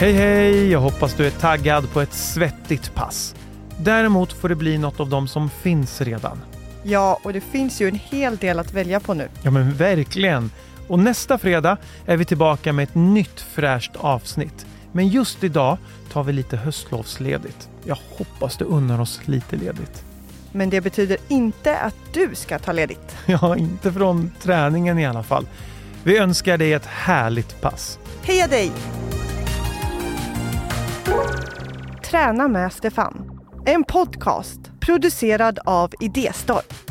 Hej hej! Jag hoppas du är taggad på ett svettigt pass. Däremot får det bli något av dem som finns redan. Ja, och det finns ju en hel del att välja på nu. Ja men verkligen! Och nästa fredag är vi tillbaka med ett nytt fräscht avsnitt. Men just idag tar vi lite höstlovsledigt. Jag hoppas du unnar oss lite ledigt. Men det betyder inte att du ska ta ledigt. Ja, inte från träningen i alla fall. Vi önskar dig ett härligt pass. Heja dig! Träna med Stefan. En podcast producerad av Idéstorm.